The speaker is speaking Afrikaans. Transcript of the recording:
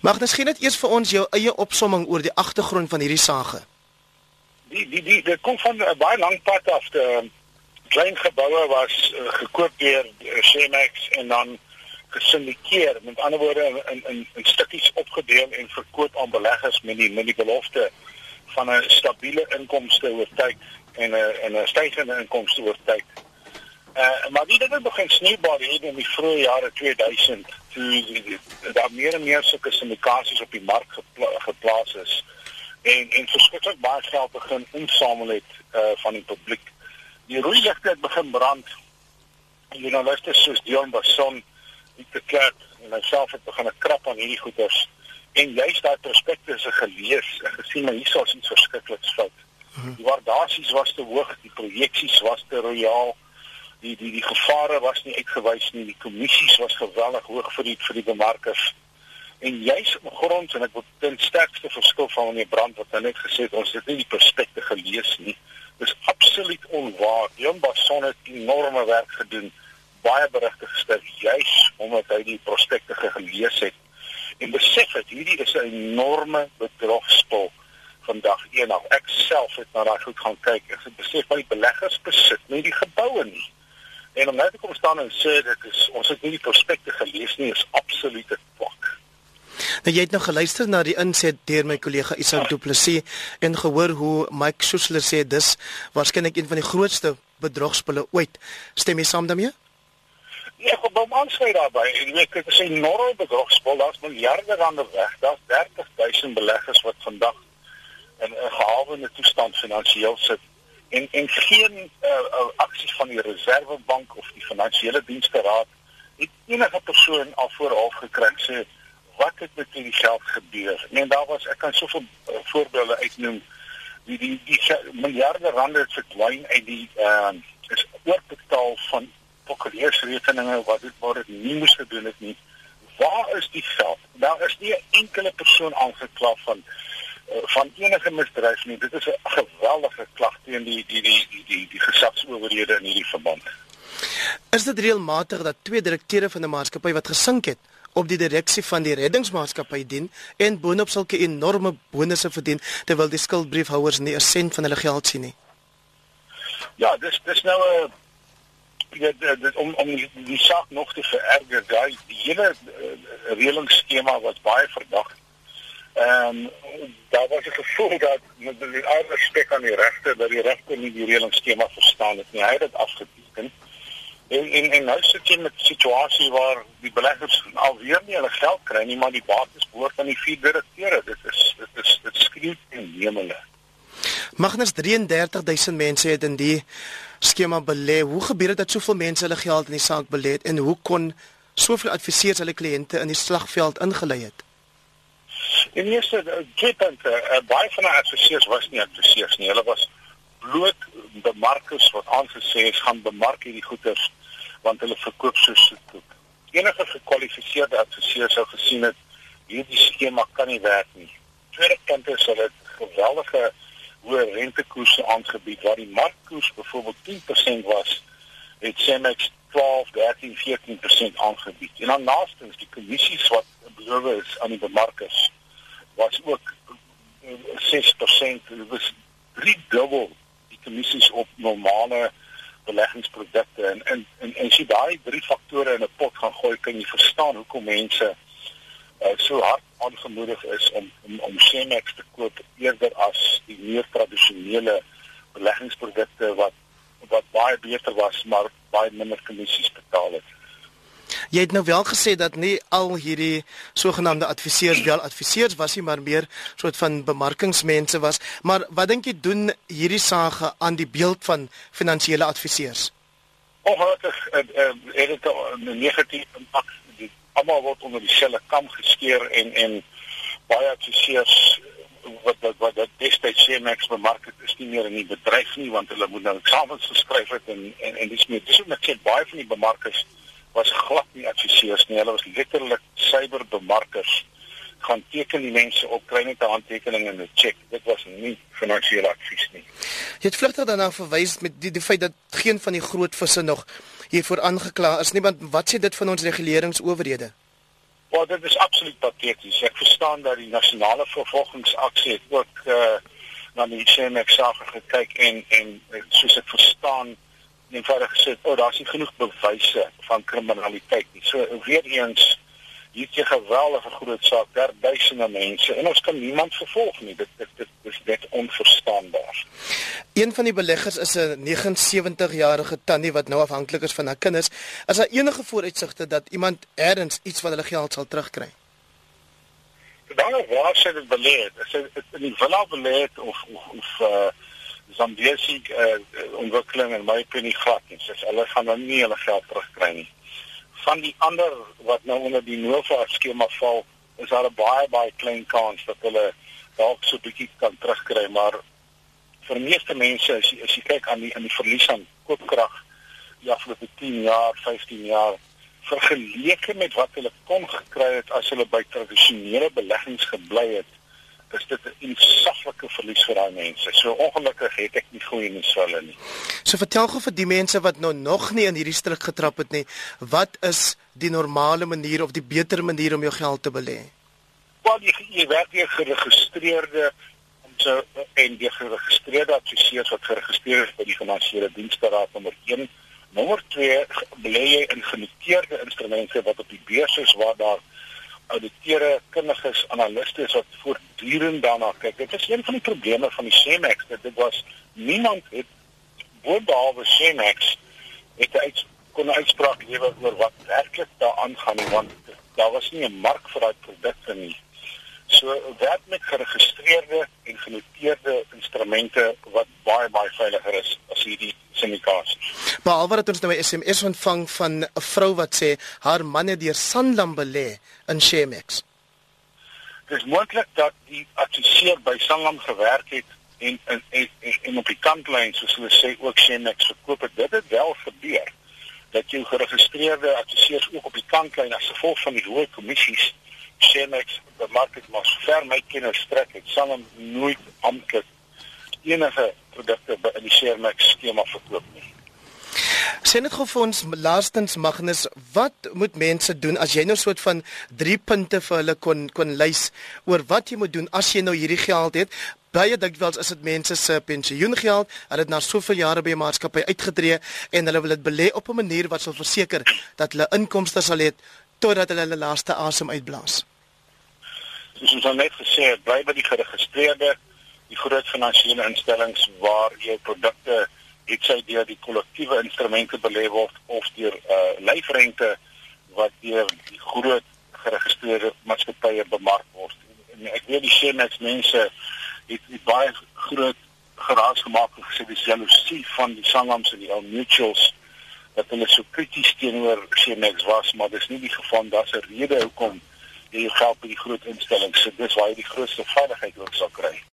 Magnus, gee net eers vir ons jou eie opsomming oor die agtergrond van hierdie saak. Die die die dit kom van 'n baie lang pad af. Die klein geboue was uh, gekoop deur uh, Shemax en dan gesindikeer, met ander woorde in in in stukkies opgedeel en verkoop aan beleggers met die met die belofte van 'n stabiele inkomste oor tyd en 'n en 'n stygende inkomste oor tyd. Uh maar die dinge begin sneeubal hier in die vroeë jare 2000 toe daar meer en meer sulke sindikasies op die mark gepla geplaas is en en verskriklik baie geld begin insamel het uh van die publiek. Die rooi ligte het begin brand. Journaliste soos Dion Basson, Victor Clark en myself het begin 'n krap aan hierdie goeders en juist daai prospektusse gelees en gesien maar hierso is iets verskrikliks fout. Mhm. Die waardasies was te hoog, die projeksies was te royaal. Die die die gevare was nie uitgewys nie. Die kommissies was geweldig hoog vir die vir die bemarkers. En juis op grond en ek wil ten sterkste verskil van meneer Brand wat nou net gesê het ons het nie die prospekte gelees nie. Dis absoluut onwaar. Jan Basson het enorme werk gedoen. Baie berigte gestel juis omdat hy die prospekte gelees het en besef dat hierdie is 'n enorme bedrogspel vandag een af. Ek self het na daai goed gaan kyk ek besef dat die beleggers besit nie die geboue nie. En om nou te kom staan en sê dit is ons het nie die prospekte gelees nie is absolute kwak. Nou jy het nou geluister na die inset deur my kollega Isak Du Plessis en gehoor hoe Mike Schuessler sê dis waarskynlik een van die grootste bedrogspelle ooit. Stem jy saam daarmee? Ja, ek wil aansluit daarbey. Ek weet dit is 'n enorme bedrogspel. Daar's miljarde rande weg. Daar's 30 000 beleggers wat vandag in 'n gehavende toestand finansiëel sit en en geen uh, uh, aksie van die Reservebank of die Finansiële Dienste Raad het enige persoon al vooraf gekry sê wat het met hierdie geld gebeur. En daar was ek kan soveel uh, voorbeelde uitnoem die die die, miljarde rande het verdwyn uit die uh, is oorbetaal van prokureursrekeninge wat dit word nie moes gedoen het nie. Waar is die geld? Daar is nie 'n enkele persoon aangekla van van enige misdryf nie. Dit is 'n geweldige klag teen die die die die die, die gesagsowerhede in hierdie verband. Is dit reëlmatig dat twee direkteure van 'n maatskappy wat gesink het op die direksie van die reddingsmaatskappy dien en boonop sulke enorme bonusse verdien terwyl die skuldbriefhouers nie 'n sent van hulle geld sien nie? Ja, dis dis nou 'n dit, dit om om die, die saak nog te vererger, daai die hele uh, reëlingsskema was baie verdag. Ehm um, daar was 'n gevoel dat met die ouer spek aan die regter dat die regter nie die reëlingsskema verstaan het nie. Hy het dit afgeteken. En en en nou sit jy met 'n situasie waar die beleggers alweer nie hulle geld kry nie, maar die bates behoort aan die vier direkteure. Dit is dit is dit skreeu in hemele. Magnus 33000 mense het in die skema belê. Hoe gebeur dit dat soveel mense hulle geld in die saak belê het en hoe kon soveel adviseurs hulle kliënte in die slagveld ingelei het? En eerste tweepunt, uh, baie van die adviseurs was nie adviseurs nie. Hulle was bloot bemarkers wat aangesê is gaan bemark hierdie goederes want hulle verkoop so soet. Enige gekwalifiseerde adviseur sou gesien het hierdie skema kan nie werk nie. Tweede punt is hulle geweldige hoë rentekoerse aangebied waar die markkoers byvoorbeeld 10% was, het Cemex 12, 13, 14% aangebied. En dan naastens die kommissies wat beloof is aan die bemarkers was ook 6%, dit was drie dubbel die kommissies op normale beleggingsprodukte en en en as jy daai drie faktore in 'n pot gaan gooi, kan jy verstaan hoekom mense uh, so hard aangemoedig is om om om Cemex te koop eerder as die meer tradisionele beleggingsprodukte wat wat baie beter was maar baie minder kommissies betaal het. Jy het nou wel gesê dat nie al hierdie sogenaamde adviseurs wel adviseurs was nie, maar meer soort van bemarkingsmense was. Maar wat dink jy doen hierdie sage aan die beeld van finansiële adviseurs? Ongelukkig het dit 'n negatiewe impak almal word onder dieselfde kam geskeer en en baie adviseurs wat wat wat dat destyds CMX bemark het is nie meer in die bedryf nie want hulle moet nou eksamens geskryf het en en en dis meer dis ook net baie van die bemarkers was glad nie adviseurs nie. Hulle was letterlik cyberbemarkers. Gaan teken die mense op kry net 'n handtekening en 'n cheque. Dit was nie finansiële advies nie. Jy het vlugtig daarna verwys met die die feit dat geen van die groot visse nog hiervoor aangekla is nie want wat sê dit van ons reguleringsowerhede? Wel dit is absoluut pateties. Ek verstaan dat die nasionale vervolgingsaksie ook uh na die CMX saak gekyk en en soos ek verstaan eenvoudig gesê, o, oh, daar's nie genoeg bewyse van kriminaliteit nie. So weer eens hier is 'n geweldige groot saak, daar duisende mense en ons kan niemand vervolg nie. Dit dit dit is net onverstaanbaar. Een van die beleggers is 'n 79-jarige tannie wat nou afhanklik is van haar kinders. Is daar enige vooruitsigte dat iemand eers iets van hulle geld sal terugkry? Dan waar sê dit belê? Is dit in die villa belê of of of uh Zambesi uh, ontwikkeling en my opinie glad nie. Soos hulle gaan nou nie hulle geld terugkry nie. Van die ander wat nou onder die Nova skema val, is daar 'n baie baie klein kans dat hulle dalk so 'n bietjie kan terugkry, maar vir meeste mense as jy as jy kyk aan die aan die verlies aan koopkrag ja vir die 10 jaar, 15 jaar vergeleke met wat hulle kon gekry het as hulle by tradisionele beleggings gebly het is dit 'n insagtelike verlies vir daai mense. So ongelukkig het ek nie goeie nuus vir hulle nie. So vertel gou vir die mense wat nou nog nie in hierdie struik getrap het nie, wat is die normale manier of die beter manier om jou geld te belê? Wel jy, jy werk hier geregistreerde so en die geregistreerde adviseurs wat geregistreer is by die finansiële dienste raad nommer 1. Nommer 2 belê jy in genoteerde instrumente wat op die beurs is waar daar auditeure, kundiges, analiste wat voortdurend daarna kyk. Dit is een van die probleme van die Shemex dat dit was niemand het behalwe Shemex het uit kon uitspraak lewer oor wat werklik daar aangaan nie want daar was nie 'n mark vir daai produkte nie. So werk met geregistreerde en genoteerde instrumente wat baie baie veiliger is as hierdie. Behalwe dat ons nou 'n SMS ontvang van 'n vrou wat sê haar man het deur Sanlam belê in Shemex. Dit is moontlik dat die adviseur by Sanlam gewerk het en en en, en op die kantlyn soos hulle sê ook Shemex verkoop het. Dit het wel gebeur dat jy geregistreerde adviseurs ook op die kantlyn as gevolg van die hoë kommissies Shemex bemark het maar ver my kennis strek het Sanlam nooit amptelik enige produkte in die Shemex skema verkoop nie. Sien dit gou vir ons laastens Magnus, wat moet mense doen as jy nou so 'n soort van 3 punte vir hulle kon kon lys oor wat jy moet doen as jy nou hierdie geld het? Baie dikwels is dit mense se pensioengeld, hulle het na soveel jare by 'n maatskappy uitgetree en hulle wil dit belê op 'n manier wat sal verseker dat hulle inkomste sal hê totdat hulle hulle laaste asem uitblaas. Ons net gesê het, bly by die geregistreerde die groot finansiële instellings waar jou produkte het sy deur die kollektiewe instrumente belê word of deur uh lyfrente wat deur die groot geregistreerde maatskappye bemark word. En ek weet die Shemex mense het, het baie groot geraas gemaak en gesê dis jaloesie van die Sangams en die Al Mutuals dat hulle so krities teenoor Shemex was, maar dis nie die geval daar's 'n rede hoekom jy geld by die groot instellings sit. Dis waar jy die grootste veiligheid ook sal kry.